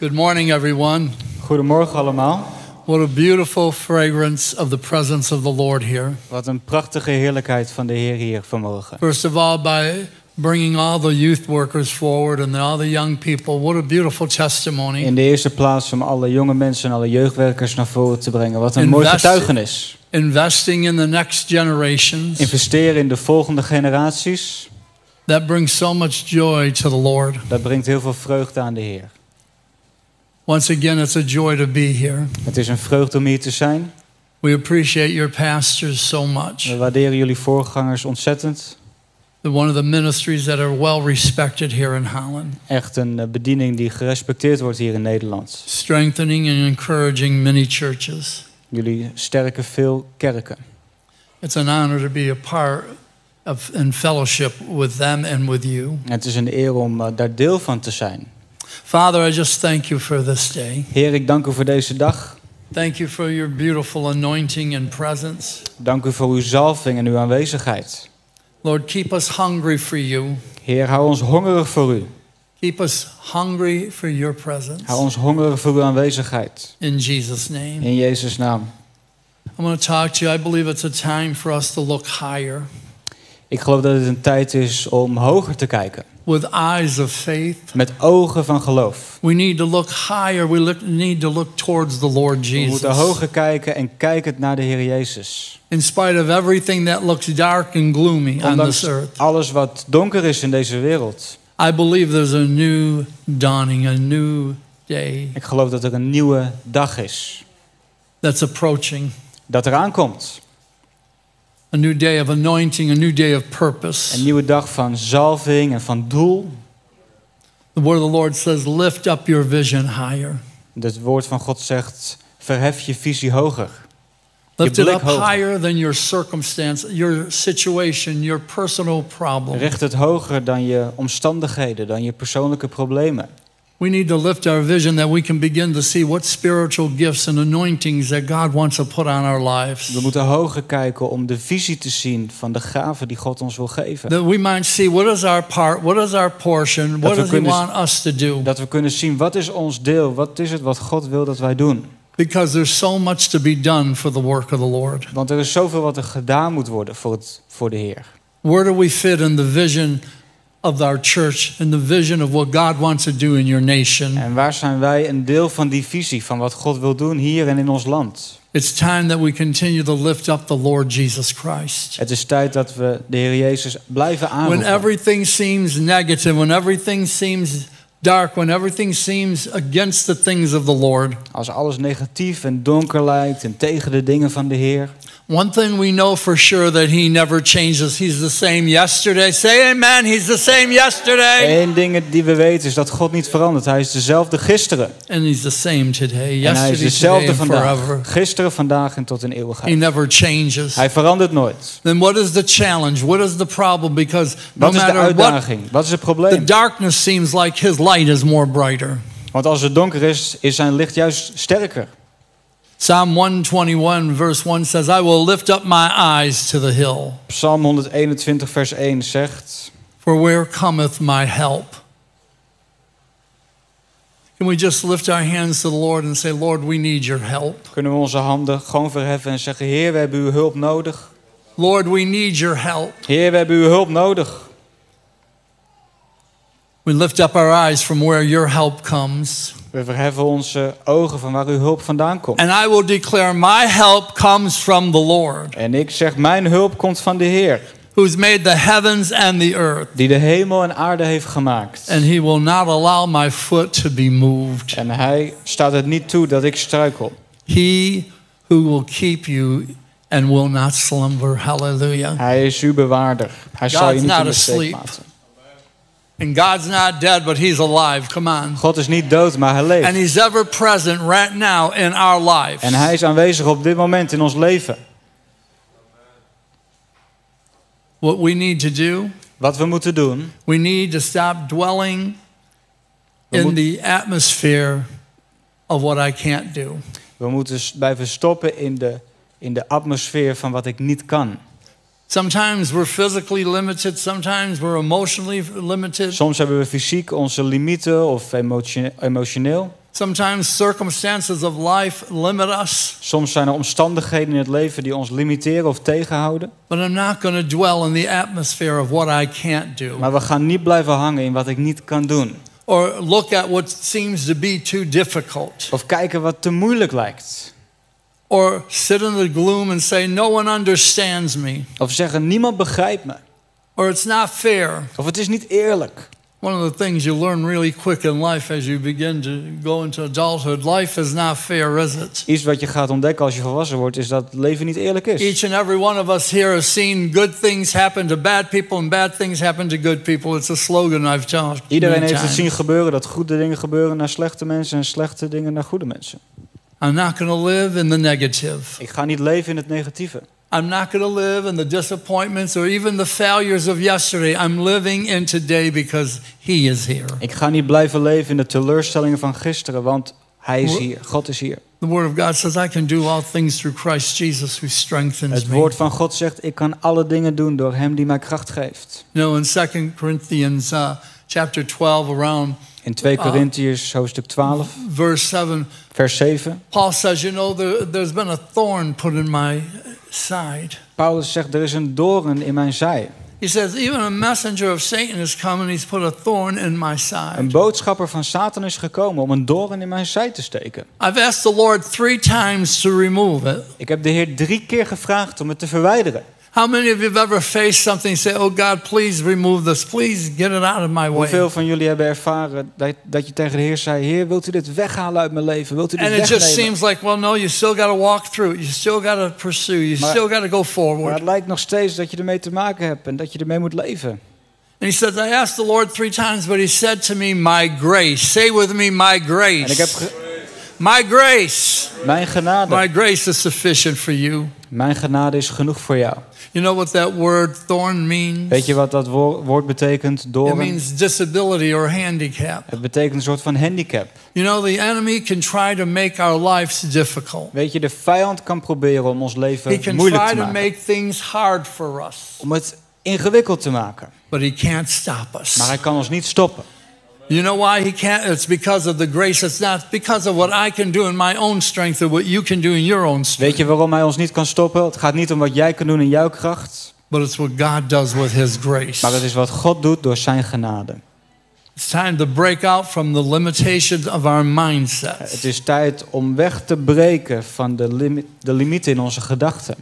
Good morning, everyone. Goedemorgen allemaal. What a beautiful fragrance of the presence of the Lord here. Wat een prachtige heerlijkheid van de Heer hier vanmorgen. First of all, by bringing all the youth workers forward and all the young people. What a beautiful testimony. In de eerste plaats om alle jonge mensen en alle jeugdwerkers naar voren te brengen. Wat een Invest- mooi getuigenis. Investing in the next generations. Investeren in de volgende generaties, That brings so much joy to the Lord. dat brengt heel veel vreugde aan de Heer. Once again, it's a joy to be here. Het is een vreugde om hier te zijn. We appreciate your pastors so much. We waarderen jullie voorgangers ontzettend. One of the ministries that are well respected here in Holland, Echt een eh, bediening die gerespecteerd wordt hier in Nederland. strengthening and encouraging many churches. Jullie sterken veel kerken. It's an honor to be a part of in fellowship with them and with you. Het is een eer om eh, daar deel van te zijn. Father, I just thank you for this day. Heer, ik dank u voor deze dag. Thank you for your beautiful anointing and presence. Dank u voor uw zalving en uw aanwezigheid. Lord, keep us hungry for you. Heer, hou ons hongerig voor u. Keep us hungry for your presence. Hou ons hongerig voor uw aanwezigheid. In Jesus' name. In Jezus' naam. I'm going to talk to you. I believe it's a time for us to look higher Ik geloof dat het een tijd is om hoger te kijken. with eyes of faith. Met ogen van geloof. We need to look higher. We look, need to look towards the Lord We moeten Jesus. hoger kijken en kijken naar de Heer Jezus. In spite of everything that looks dark and gloomy on Ondanks this earth, alles wat donker is in deze wereld. I believe there's a new dawning, a new day Ik geloof dat er een nieuwe dag is. that's approaching. Dat eraan komt. A new day of anointing, a new day of purpose. Een nieuwe dag van zalving en van doel. The word of the Lord says, Lift up your vision higher. Het woord van God zegt, verhef je visie hoger. Lift it up hoger. higher than your circumstance, your situation, your personal problem. Richt het hoger dan je omstandigheden, dan je persoonlijke problemen. We need to lift our vision that we can begin to see what spiritual gifts and anointings that God wants to put on our lives. We moeten hoger kijken om de visie te zien van de gaven die God ons wil geven. That we might see what is our part, what is our portion, what does He want us to do. Dat we kunnen zien wat is ons deel, wat is het wat God wil dat wij doen. Because there's so much to be done for the work of the Lord. Want er is zoveel wat er gedaan moet worden voor, het, voor de Heer. Where do we fit in the vision of our church and the vision of what God wants to do in your nation? En waar zijn wij een deel van die visie van wat God wil doen hier en in ons land? It's time that we continue to lift up the Lord Jesus Christ. Het is tijd dat we de Heer Jezus blijven When aanroepen. everything seems negative, when everything seems dark, when everything seems against the things of the Lord, Als alles negatief en donker lijkt en tegen de dingen van de Heer. One thing we know for sure that He never changes. He's the same yesterday. Say amen. He's the same yesterday. Eén ding die we weten is dat God niet verandert. Hij is dezelfde gisteren. And He's the same today, En hij is yesterday, dezelfde and vandaag. forever. Gisteren, vandaag en tot in He eeuwigheid. never changes. Hij verandert nooit. Then what is the challenge? What is the problem? Because no Wat is de matter what, uitdaging? Wat is het the probleem? darkness seems like His light is more brighter. Want als het donker is, is zijn licht juist sterker. Psalm 121, verse 1 says, I will lift up my eyes to the hill, Psalm 121, vers 1 zegt: for where cometh my help? Can we just lift our hands to the Lord and say, Lord, we need your help? Kunnen we onze handen gewoon verheffen en zeggen: Heer, we hebben uw hulp nodig. Lord, we need your help. Heer, we hebben uw hulp nodig. We lift up our eyes from where your help comes. We verheffen onze ogen van waar uw hulp vandaan komt. And I will declare, My help comes from the Lord, En ik zeg: Mijn hulp komt van de Heer, who's made the heavens and the earth. die de hemel en aarde heeft gemaakt. And he will not allow my foot to be moved. En hij staat het niet toe dat ik struikel. He who will keep you and will not slumber. Hallelujah. Hij is uw bewaarder. Hij zal je God's niet in de steek asleep. laten. And God's not dead, but he's alive. Come on. God is niet dood, maar hij And leeft. he's ever present right now in our lives. En hij is aanwezig op dit moment in ons leven. What we need to do, Wat we moeten doen, we need to stop dwelling We in the atmosphere of what I can't do. we moeten blijven stoppen in de, in de atmosfeer van wat ik niet kan. Sometimes we're physically limited, sometimes we're emotionally limited. Soms hebben we fysiek onze limieten of emotio- emotioneel. Sometimes circumstances of life limit us, Soms zijn er omstandigheden in het leven die ons limiteren of tegenhouden. but I'm not going to dwell in the atmosphere of what I can't do Maar we gaan niet blijven hangen in wat ik niet kan doen. or look at what seems to be too difficult Of kijken wat te moeilijk lijkt. Or sit in the gloom and say, No one understands me Of zeggen niemand begrijpt me. or it's not fair. Of het is niet eerlijk. One of the things you learn really quick in life as you begin to go into adulthood life is not fair, is it? Iets wat je gaat ontdekken als je volwassen wordt is dat het leven niet eerlijk is. Each and every one of us here has seen good things happen to bad people and bad things happen to good people. It's a slogan I've told. Iedereen heeft het zien gebeuren dat goede dingen gebeuren naar slechte mensen en slechte dingen naar goede mensen. I'm not going to live in the negative. Ik ga niet leven in het negatieve. I'm not going to live in the disappointments or even the failures of yesterday. I'm living in today because He is here. Ik ga niet blijven leven in de teleurstellingen van gisteren, want Hij is hier. God is hier. The Word of God says, I can do all things through Christ Jesus who strengthens Het me. woord van God zegt, ik kan alle dingen doen door Hem die mij kracht geeft. You know, in 2 Corinthians uh, chapter 12, around In 2 Ah. Korintiërs hoofdstuk 12, verse 7, vers 7. Paul says, You know, there, there's been a thorn put in my side. Paulus zegt, er is een doorn in mijn zij. He says, Even a messenger of Satan has come and he's put a thorn in my Een side. boodschapper van Satan is gekomen om een doorn in mijn zij te steken. I've asked the Lord three times to remove it. Ik heb de Heer drie keer gevraagd om het te verwijderen. How many of you have ever faced something and say, Oh God, please remove this. Please get it out of my way. Hoeveel van jullie hebben ervaren dat, dat je tegen de Heer zei... Heer, wilt u dit weghalen uit mijn leven? Wilt u dit And it just seems like, well, no, you still got to walk through it. You still got to pursue. You Maar- still got to go forward. Maar het lijkt nog steeds dat je ermee te maken hebt... en dat je ermee moet leven. And he says, I asked the Lord three times, but he said to me, My grace. Say with me, My grace. En ik heb ge- My grace. mijn genade. My grace is sufficient for you. Mijn genade is genoeg voor jou. You know what that word thorn means? Weet je wat dat wo- woord betekent? It Doorn. means disability or handicap. Het betekent een soort van handicap. You know, the enemy can try to make our lives difficult. Weet je, de vijand kan proberen om ons He leven can moeilijk try te to maken. make things hard for us, Om het ingewikkeld te maken. but he can't stop us. Maar hij kan ons niet stoppen. You know why he can't? It's because of the grace. It's not because of what I can do in my own strength or what you can do in your own strength, Weet je waarom hij ons niet kan stoppen? Het gaat niet om wat jij kan doen in jouw kracht. but it's what God does with his grace. Maar het is wat God doet door zijn genade. It's time to break out from the limitations of our Het mindsets. is tijd om weg te breken van de, limi- de limieten in onze gedachten.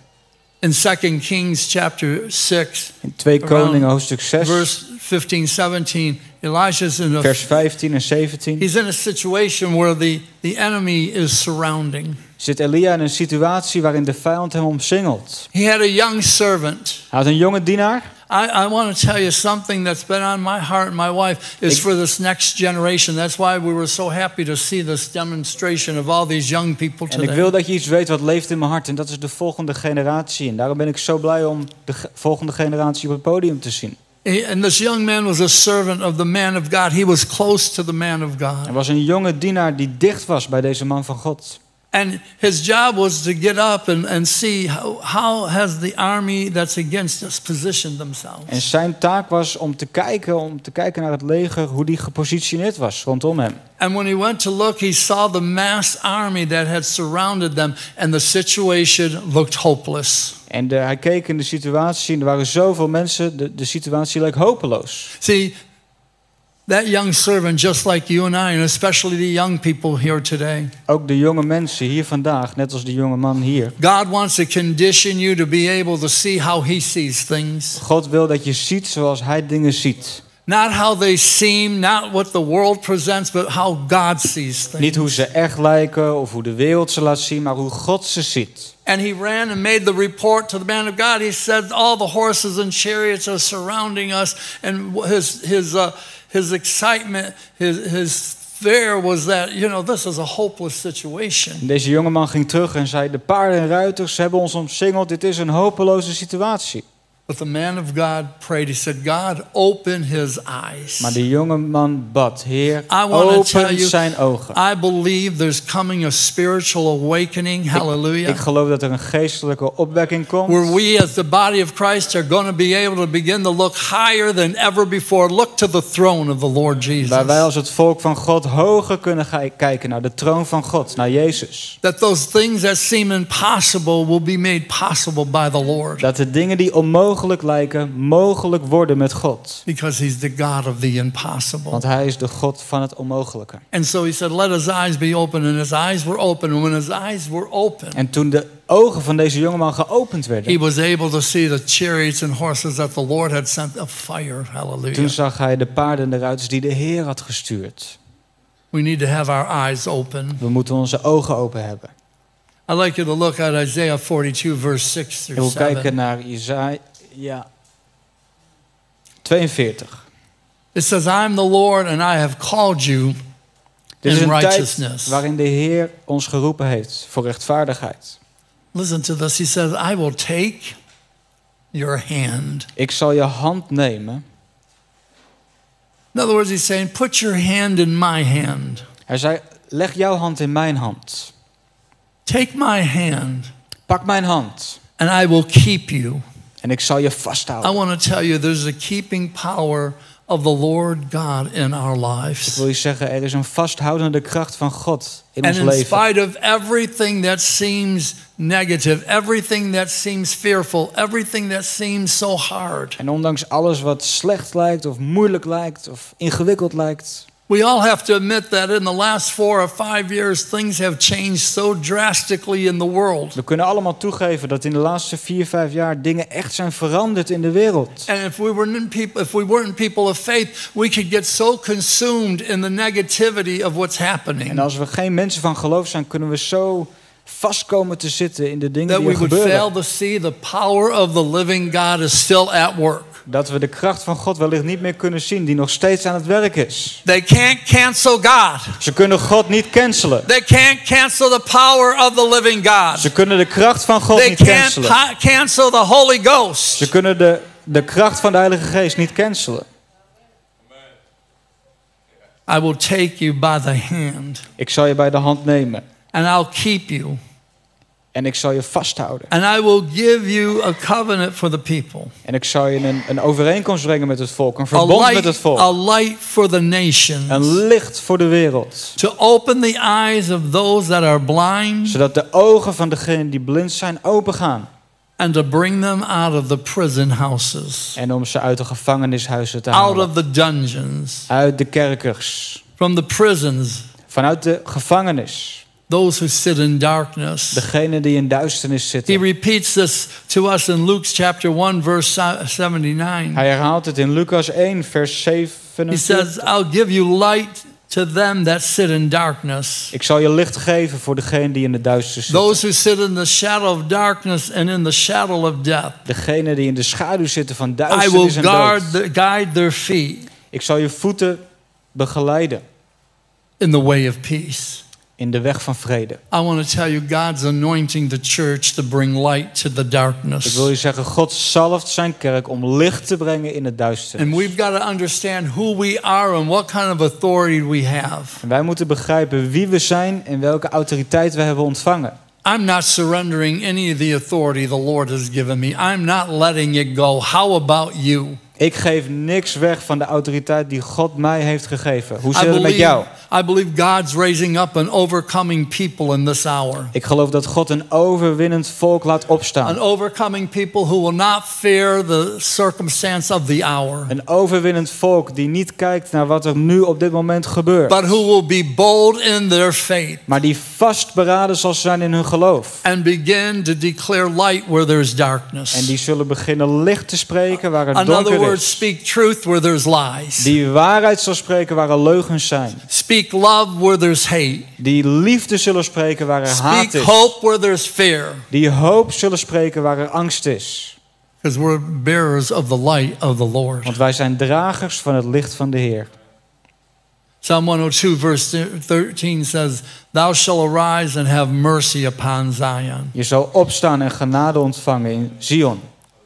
In 2 Kings chapter 6, In 2 Koningen hoofdstuk 6, verse 15, 17, Elijah's in a vers 15 en 17... He's in a situation where the, the enemy is surrounding. zit Elia in een situatie waarin de vijand hem omsingelt. He had a young servant. Hij had een jonge dienaar. I, I want to tell you something that's been on my heart and my wife is Ik- for this next generation. That's why we were so happy to see this demonstration of all these young people En ik today. wil dat je iets weet wat leeft in mijn hart. En dat is de volgende generatie. En daarom ben ik zo blij om de ge- volgende generatie op het podium te zien. And this young man was a servant of the man of God. He was close to the man of Er God. was een jonge dienaar die dicht was bij deze man van God. And his job was to get up and, and see how, how has the army that's against us positioned themselves. En zijn taak was om te kijken, om te kijken naar het leger, hoe die gepositioneerd was rondom hem. And when he went to look, he saw the mass army that had surrounded them, and the situation looked hopeless. En hij keek in de situatie en er waren zoveel mensen, de, de situatie leek hopeloos. See, that young servant, just like you and I, and especially the young people here today, Ook de jonge mensen hier vandaag, net als de jonge man hier. God wants to condition you to be able to see how he sees things. God wil dat je ziet zoals hij dingen ziet. Not how they seem, not what the world presents, but how God sees things. Niet hoe ze echt lijken of hoe de wereld ze laat zien, maar hoe God ze ziet. And he ran and made the report to the man of God. He said, All the horses and chariots are surrounding us. And his, his, uh, his excitement, his, his fear was that, you know, this is a hopeless situation. Deze jongeman ging terug en zei: De paarden en ruiters hebben ons omsingeld. Dit is een hopeloze situatie. But the man of God prayed. He said, God, open his eyes. Maar de jonge man bad, Heer, tell open you- zijn ogen. I believe there's coming a spiritual awakening. Hallelujah. Ik geloof dat er een geestelijke opwekking komt. where we as the body of Christ are going to be able to begin to look higher than ever before. Look to the throne of the Lord Jesus. Waar wij als het volk van God hoger kunnen kijken naar de troon van God, naar Jezus. That those things that seem impossible will be made possible by the Lord. Dat de dingen die onmogelijk lijken, mogelijk worden met God. Because he's the God of the impossible. Want hij is de God van het onmogelijke. And so he said, Let his eyes be open. And his eyes were open. And when his eyes were open, En toen de ogen van deze jongeman geopend he werden, was able to see the chariots and horses that the Lord had sent of fire. Hallelujah. toen zag hij de paarden en de ruiters die de Heer had gestuurd. We need to have our eyes open. We moeten onze ogen open hebben. I'd like you to look at Isaiah 42, verse 6 Ik through wil 7. kijken naar Isaiah 42. It says, I'm the Lord and I have called you Dit is in een tijd righteousness. waarin de Heer ons geroepen heeft voor rechtvaardigheid. Listen to this. He says, I will take your hand. Ik zal je hand nemen. In other words, he's saying, put your hand in my hand. Hij zei, leg jouw hand in mijn hand. Take my hand Pak mijn hand and I will keep you. En ik zal je I vasthouden. want to tell you there's a keeping power of the Lord God in our Ik lives. wil je zeggen, er is een vasthoudende kracht van God in And ons in leven. spite of everything that seems negative, everything that seems fearful, everything that seems so hard, En ondanks alles wat slecht lijkt of moeilijk lijkt of ingewikkeld lijkt. We all have to admit that in the last four or five years, things have changed so drastically in the world. We kunnen allemaal toegeven dat in de laatste vier, vijf jaar dingen echt zijn veranderd in de wereld. And if we weren't people, if we weren't people of faith, we could get so consumed in the negativity of what's happening En als we geen mensen van geloof zijn, kunnen we zo vast komen te zitten in de dingen that die we er would fail gebeuren. to see the power of the living God is still at work. Dat we de kracht van God wellicht niet meer kunnen zien, die nog steeds aan het werk is. They can't cancel God. Ze kunnen God niet cancelen. They can't cancel the power of the living God. Ze kunnen de kracht van God They niet can't cancelen. pa- cancel the Holy Ghost. Ze kunnen de, de kracht van de Heilige Geest niet cancelen. I will take you by the hand Ik zal je bij de hand nemen and I'll keep you. en ik zal je vasthouden. And I will give you a covenant for the people. En ik zal je een, een overeenkomst brengen met het volk, een A verbond met het light, volk. a light for the nations. Een licht voor de wereld. To open the eyes of those that are blind Zodat de ogen van degenen die blind zijn opengaan. and to bring them out of the prison houses, En om ze uit de gevangenishuizen te out halen. of the dungeons, Uit de kerkers. from the prisons, Vanuit de gevangenis. Those who sit in darkness. Degenen die in duisternis He zitten. repeats this to us in Luke chapter 1, verse 79. Hij herhaalt het in Lucas 1, vers He 47. says, I'll give you light to them that sit in darkness. Ik zal je licht geven voor degenen die in de duister zitten. Those who sit in the shadow of darkness and in the shadow of death. Degenen die in de schaduw zitten van I will duisternis en guard dood. the, guide their feet Ik zal je voeten begeleiden in the way of peace. In de weg van vrede. I want to tell you, God's anointing the church to bring light to the Ik darkness. wil je zeggen, God zalft zijn kerk om licht te brengen in het And duisternis. we've got to understand who we are and what kind of authority we have. En wij moeten begrijpen wie we zijn en welke autoriteit we hebben ontvangen. I'm not surrendering any of the authority the Lord has given me. I'm not letting it go. How about you? Ik geef niks weg van de autoriteit die God mij heeft gegeven. Hoe zit het met jou? I believe God's raising up an overcoming people in this hour. Ik geloof dat God een overwinnend volk laat An opstaan. overcoming people who will not fear the circumstance of the hour, Een overwinnend volk die niet kijkt naar wat er nu op dit moment gebeurt. but who will be bold in their faith Maar die vastberaden zal zijn in hun geloof. and begin to declare light where there's darkness. En die zullen beginnen licht te spreken waar In het other is. speak truth where there's lies. Die waarheid zal spreken waar er leugens zijn. Speak love where there's hate. Die liefde zullen spreken waar er haat Speak is. hope where there's fear. Die hoop zullen spreken waar er angst is. Because we're bearers of the light of the Lord. Want wij zijn dragers van het licht van de Heer. Psalm 102, verse 13 says, Thou shalt arise and have mercy upon Zion. Je zal opstaan en genade ontvangen in Zion.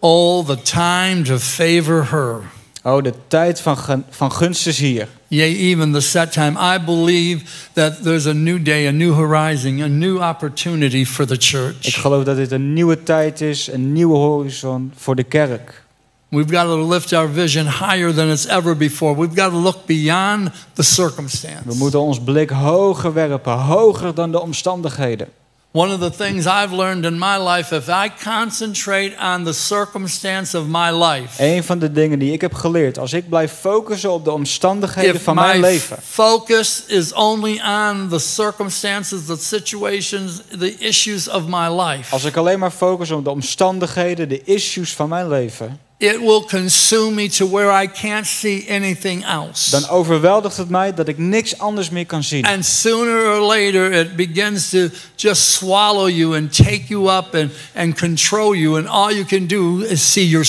Oh, the time to favor her. Oh, de tijd van, gun- van gunst is hier. Yea, even the set time. I believe that there's a new day, a new horizon, a new opportunity for the Ik church. geloof dat dit een nieuwe tijd is, een nieuwe horizon voor de kerk. We've got to lift our vision higher than it's ever before. We've got to look beyond the We circumstance. moeten ons blik hoger werpen, hoger dan de omstandigheden. One of the things I've learned in my life, if I concentrate on the circumstance of my life, Een van de dingen die ik heb geleerd, als ik blijf focussen op de omstandigheden van mijn my leven, focus is only on the circumstances, the situations, the issues of my life, als ik alleen maar focus op de omstandigheden, de issues van mijn leven, it will consume me to where I can't see anything else. dan overweldigt het mij dat ik niks anders meer kan zien. And sooner or later, it begins to just swallow you and take you up and, and control you. And all you can do is see your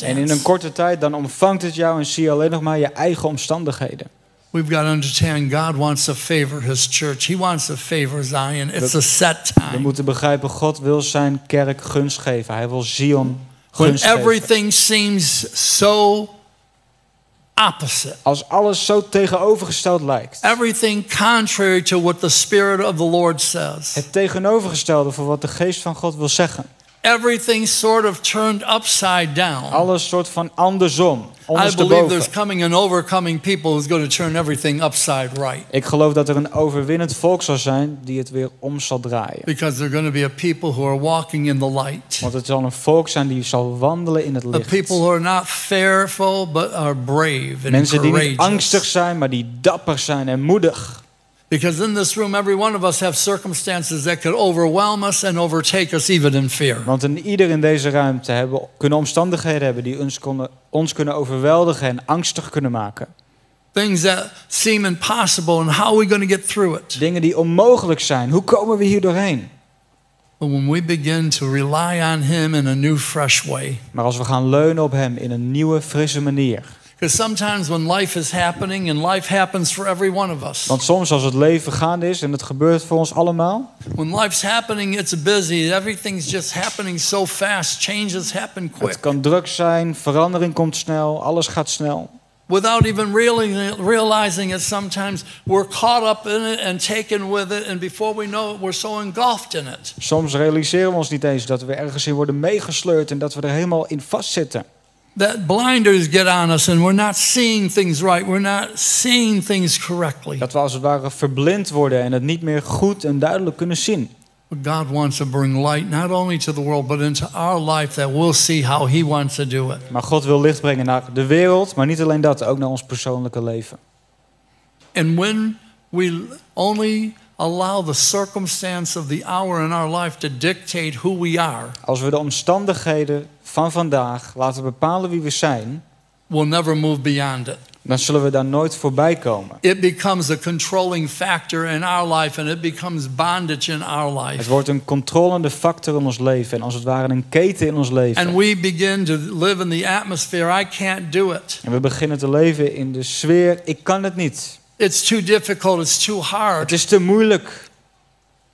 En in een korte tijd dan omvangt het jou en zie je alleen nog maar je eigen omstandigheden. We've got to understand God wants to favor His church. He wants to favor Zion. It's a set We time. moeten begrijpen, God wil zijn kerk gunst geven. Hij wil Zion When everything seems so opposite, Als alles zo tegenovergesteld lijkt. everything contrary to what the Spirit of the Lord says, Het tegenovergestelde voor wat de geest van God wil zeggen. Everything sort of turned upside down. Alles soort van andersom. I believe there's coming an overcoming people who's going to turn everything upside right. Ik geloof dat er een overwinnend volk zal zijn die het weer om zal draaien. Because they're going to be a people who are walking in the light. Want het zal een volk zijn die zal wandelen in het A licht. people who are not fearful, but are brave and Mensen die niet angstig courageous. zijn, maar die dapper zijn en moedig. Because in this room, every one of us have circumstances that could overwhelm us and overtake us even in fear. Want in ieder in deze ruimte hebben, kunnen omstandigheden hebben die ons, konden, ons kunnen overweldigen en angstig kunnen maken. Things that seem impossible and how are we going to get through it? Dingen die onmogelijk zijn. Hoe komen we hier doorheen? But when we begin to rely on Him in a new, fresh way, Maar als we gaan leunen op Hem in een nieuwe, frisse manier. Because sometimes when life is happening, and life happens for every one of us, Want soms als het leven gaande is en het gebeurt voor ons allemaal. when life's happening, it's busy. Everything's just happening so fast. Changes happen quick. Het kan druk zijn, verandering komt snel, alles gaat snel. Without even realizing, realizing it, sometimes we're caught up in it and taken with it, and before we know it, we're so engulfed in it. Soms realiseren we ons niet eens dat we ergens in worden meegesleurd en dat we er helemaal in vastzitten. That blinders get on us, and we're not seeing things right. We're not seeing things correctly. Dat we als het ware verblind worden en het niet meer goed en duidelijk kunnen zien. But God wants to bring light not only to the world, but into our life that we'll see how He wants to do it. Maar God wil licht brengen naar de wereld, maar niet alleen dat, ook naar ons persoonlijke leven. And when we only allow the circumstance of the hour in our life to dictate who we are, Als we de omstandigheden van vandaag laten bepalen wie we zijn, we'll never move beyond it. dan zullen we daar nooit voorbij komen. It becomes a controlling factor in our life and it becomes bondage in our Het life. wordt een controlende factor in ons leven en als het ware een keten in ons leven. And we begin to live in the atmosphere I can't do it. En we beginnen te leven in de sfeer, ik kan het niet. It's too difficult, it's too Het hard. is te moeilijk.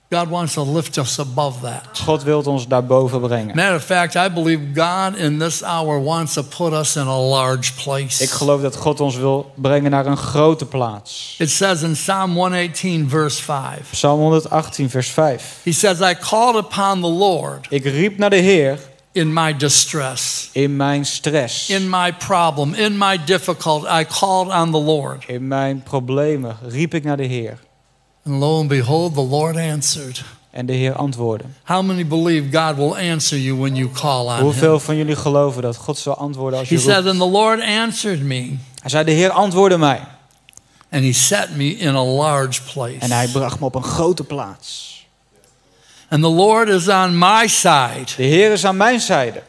God wants to lift us above that. God wil ons daarboven brengen. Matter of fact, I believe God in this hour wants to put us in a large place. Ik geloof dat God ons wil brengen naar een grote plaats. It says in Psalm 118, verse 5, Psalm 118, vers 5. He says, I called upon the Lord Ik riep naar de Heer in my distress, in mijn stress. in my problem, in my difficulty. I called on the Lord. In mijn problemen riep ik naar de Heer. And lo and behold, the Lord answered. En de Heer antwoordde. How many believe God will answer you when you call on Him? Hoeveel van jullie geloven dat God zal antwoorden als je He said? And the Lord answered me, Hij zei, de Heer antwoordde mij. and He set me in a large En hij place. bracht me op een grote plaats. And the Lord is on my side. De Heer is aan mijn zijde.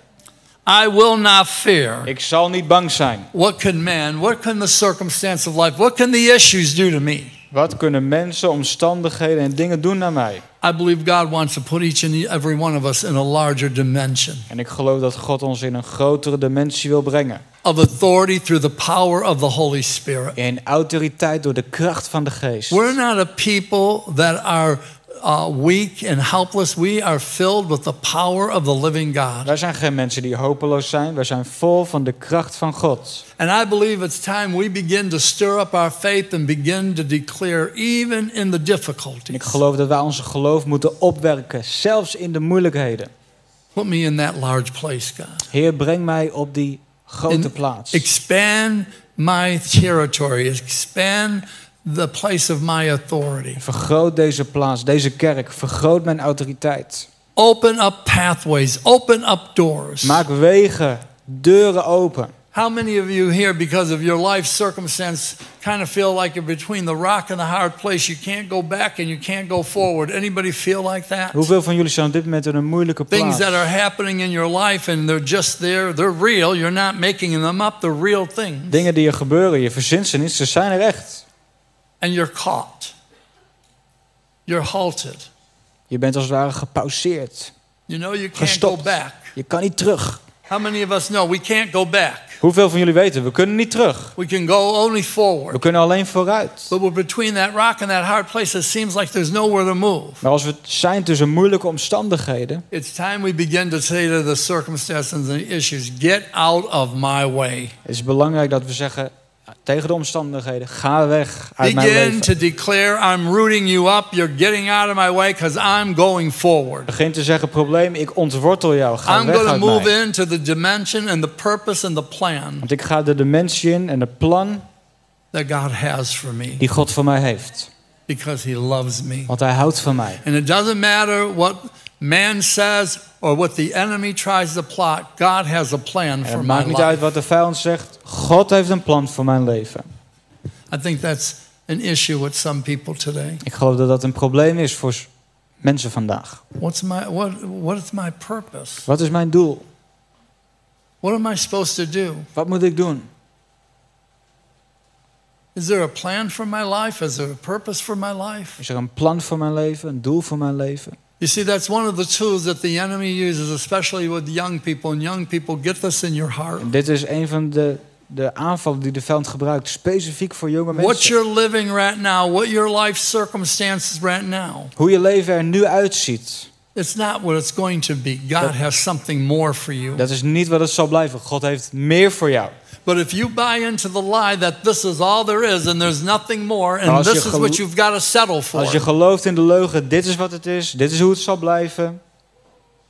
I will not fear. Ik zal niet bang zijn. What can man, what can the circumstance of life, what can the issues do to me? Wat kunnen mensen, omstandigheden en dingen doen naar mij? I believe God wants to put each and every one of us in a larger dimension En ik geloof dat God ons in een grotere dimensie wil brengen. of authority through the power of the Holy Spirit. In autoriteit door de kracht van de geest. We're not a people that are uh, weak and helpless. We are filled with the power of the living God. Wij zijn geen mensen die hopeloos zijn. Wij zijn vol van de kracht van God. And I believe it's time we begin to stir up our faith and begin to declare, even in the En ik difficulties. geloof dat wij onze geloof moeten opwerken, zelfs in de moeilijkheden. Put me in that large place, God. Heer, breng mij op die grote In- plaats. Expand my territory, expand the place of my authority. Vergroot deze plaats, deze kerk. Vergroot mijn autoriteit. Open up pathways, open up doors. Maak wegen, deuren open. How many of you here, because of your life circumstance, kind of feel like you're between the rock and the hard place? You can't go back and you can't go forward. Anybody feel like that? Hoeveel van jullie zijn op dit moment in een moeilijke Things plaats? that are happening in your life and they're just there, they're real. You're not making them up, they're real things. Dingen die er gebeuren, je verzint ze niet, ze zijn er echt. And you're caught. You're halted. Je bent als het ware gepauzeerd. You know you can't Gestopt. go back. Je kan niet terug. How many of us know we can't go back? Hoeveel van jullie weten, we kunnen niet terug. We can go only We forward. kunnen alleen vooruit. But we're between that rock and that hard place. It seems like there's nowhere to move. Maar als we zijn tussen moeilijke omstandigheden, It's time we begin to say to the circumstances and the issues, get out of my way. is het belangrijk dat we zeggen tegen de omstandigheden, ga weg uit mijn Begin leven. to declare, I'm rooting you up. You're getting out of my way because I'm going forward. Begin te zeggen, probleem, ik ontwortel jou, ga I'm weg going to uit move mij. into the dimension and the purpose and the plan Want ik ga de dimensie in en de plan that God has for me die God voor mij heeft. Because He loves me. Want hij houdt van mij. And it doesn't matter what man says or what the enemy tries to plot, God has a plan for het my maakt niet uit life. wat de vijand zegt. God heeft een plan voor mijn leven. I think that's an issue with some people today. Ik geloof dat dat een probleem is voor mensen vandaag. What's my what what is my purpose? Wat is mijn doel? What am I supposed to do? Wat moet ik doen? Is there a plan for my life? Is there a purpose for my life? Is er een plan voor mijn leven? Een doel voor mijn leven? You see, that's one of the tools that the enemy uses, especially with young people. And young people, get this in your heart. En dit is een van de, de aanvallen die de vijand gebruikt. Specifiek voor jonge What mensen. you're living right now, what your life circumstances right now, Hoe je leven er nu uitziet. it's not what it's going to be. God has something more for you. Dat is niet wat het zal blijven. God heeft meer voor jou. But if you buy into the lie that this is all there is and there's nothing more, and this is what you've got to settle for, Als je gelooft in de leugen, dit is wat het is. Dit is hoe het zal blijven.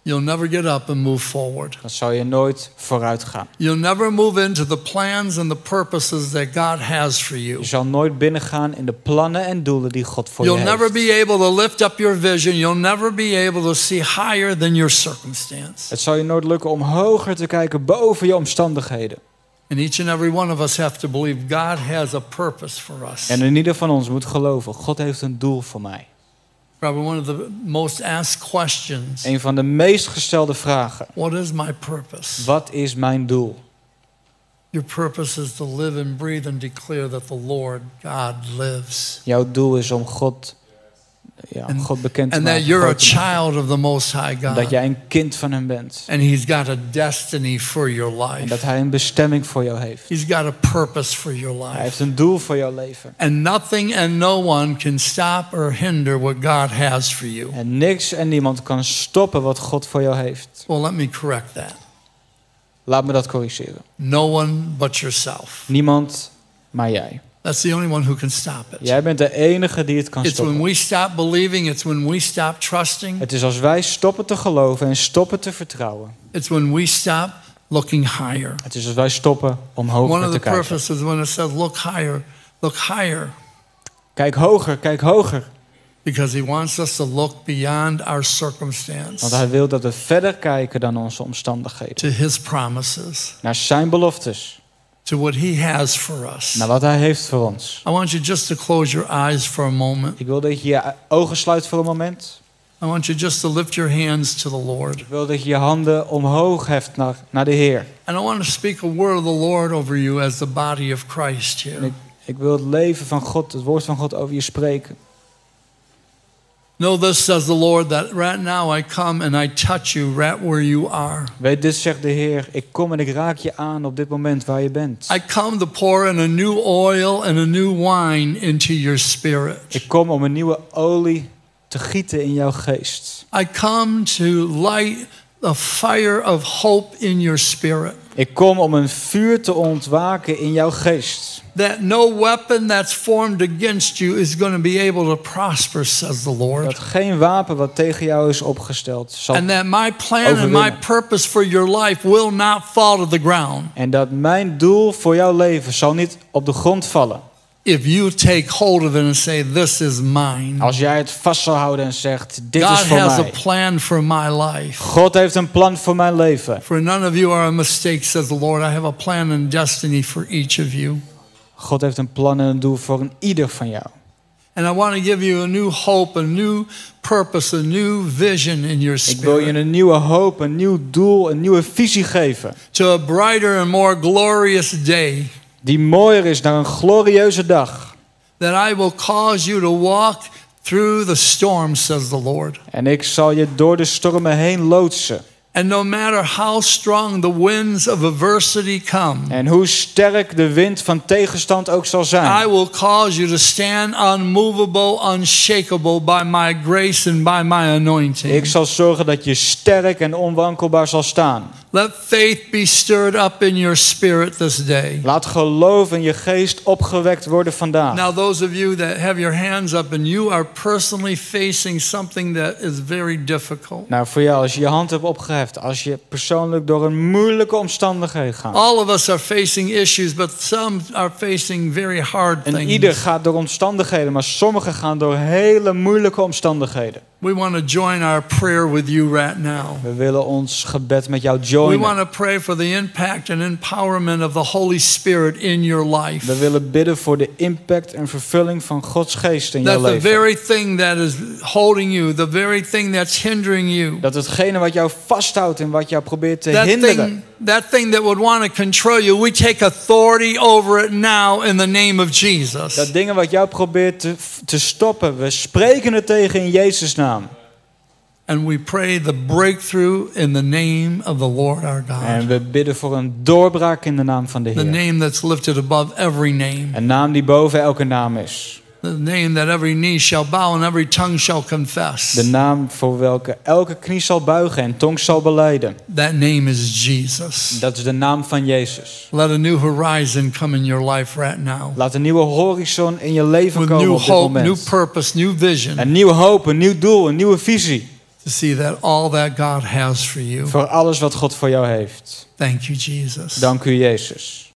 you'll never get up and move forward. Dan zal je nooit vooruit gaan. You'll never move into the plans and the purposes that God has for you. Je zal nooit binnengaan in de plannen en doelen die God voor You'll je never heeft. be able to lift up your vision. You'll never be able to see higher than your circumstance. Het zal je nooit lukken om hoger te kijken boven je omstandigheden. And each and every one of us have to believe God has a purpose for us. En in ieder van ons moet geloven, God heeft een doel voor mij. Probably one of the most asked questions Een van de meest gestelde vragen. What is my purpose? Wat is mijn doel? Your purpose is to live and breathe and declare that the Lord God lives. Jouw doel is om God, ja, And- God bekend And maken. that you're a child of the Most High Dat God. jij een kind van hem bent. And He's got a destiny for your En dat life. hij een bestemming voor jou heeft. He's got a purpose for your Hij life. heeft een doel voor jouw leven. And nothing and no one can stop or hinder what God has for you. En niks en niemand kan stoppen wat God voor jou heeft. Well, let me correct that. Laat me dat corrigeren. No one but yourself. Niemand, maar jij. That's the only one who can stop it. Jij bent de enige die het kan It's when stoppen. we stop believing, it's when we stop trusting, Het is als wij stoppen te geloven en stoppen te vertrouwen. it's when we stop looking higher. Het is als wij stoppen om One hoger of te the kijken. purposes when it says look higher, look higher, Kijk hoger, kijk hoger. because He wants us to look beyond our Want circumstance hij wil dat we verder kijken dan onze omstandigheden. to His promises, Naar zijn beloftes. To what He has for us. Naar wat hij heeft voor ons. I want you just to close your eyes for a moment. Ik wil dat je je ogen sluit voor een moment. I want you just to lift your hands to the Lord. Ik wil dat je je handen omhoog heft naar, naar de Heer. And I want to speak a word of the Lord over you as the body of Christ here. ik, ik wil het leven van God, het woord van God over je spreken. Know this, says the Lord, that right now I come and I touch you right where you are. Weet dit, zegt de Heer. Ik kom en ik raak je aan op dit moment waar je bent. I come to pour in a new oil and a new wine into your spirit. Ik kom om een nieuwe olie te te gieten in jouw geest. I come to light a fire of hope in your spirit. Ik kom om een vuur te ontwaken in jouw geest. That no weapon that's formed against you is going to be able to prosper, says the Lord. Dat geen wapen wat tegen jou is opgesteld zal. And that my plan and my overwinnen. purpose for your life will not fall to the ground En dat mijn doel voor jouw leven zal niet op de grond vallen. If you take hold of it and say, This is mine. Als jij het vast zal houden en zegt, dit is God voor has a plan for my life. God heeft een plan voor mijn leven. For none of you are a mistake, says the Lord. I have a plan and destiny for each of you. God heeft een plan en een doel voor een ieder van jou. And I want to give you a new hope, a new purpose, a new vision in your Ik wil je spirit een nieuwe hoop, een nieuw doel, een nieuwe visie geven. to a brighter and more glorious day. Die mooier is naar een glorieuze dag. That I will cause you to walk through the storm, says the Lord. En ik zal je door de stormen heen loodsen. And no matter how strong the winds of adversity come, En hoe sterk de wind van tegenstand ook zal I zijn. will cause you to stand unmovable, unshakable by my grace and by my anointing. Ik zal zorgen dat je sterk en onwankelbaar zal staan. Let faith be stirred up in your spirit this day. Laat geloof in je geest opgewekt worden vandaag. Now, those of you that have your hands up and you are personally facing something that is very difficult. Nou, voor jou, als je je hand hebt als je persoonlijk door een moeilijke omstandigheid gaat. All of us are facing issues, but some are facing very hard En things. ieder gaat door omstandigheden, maar sommigen gaan door hele moeilijke omstandigheden. We want to join our prayer with you right now. We willen ons gebed met jou We joinen. want to pray for the impact and empowerment of the Holy Spirit in your life. We willen bidden voor de impact en vervulling van Gods geest in jouw That the leven. very thing that is holding you, the very thing that's hindering you, Dat hetgene wat jou vasthoudt en wat jou probeert te that hinderen. thing, that thing that would want to control you, we take authority over it now in the name of Jesus. Dat dingen wat jou probeert te, te stoppen, we spreken het tegen in Jezus' naam. And we pray the breakthrough in the name of the Lord our En God. we bidden voor een doorbraak in de naam van de The Heer. name that's lifted above every name. Een naam die boven elke naam is. The name that every knee shall bow and every tongue shall confess. De naam voor welke elke knie zal buigen en tong zal beleiden. That name is Jesus. Dat is de naam van Jezus. Let a new horizon come in your life right now. Laat een nieuwe horizon in je leven With komen new op dit hope, new moment. purpose, new vision Een nieuwe hoop, een nieuw doel, een nieuwe visie. to see that all that God has for you. Voor alles wat God voor jou heeft. Thank you, Jesus. Dank u, Jezus.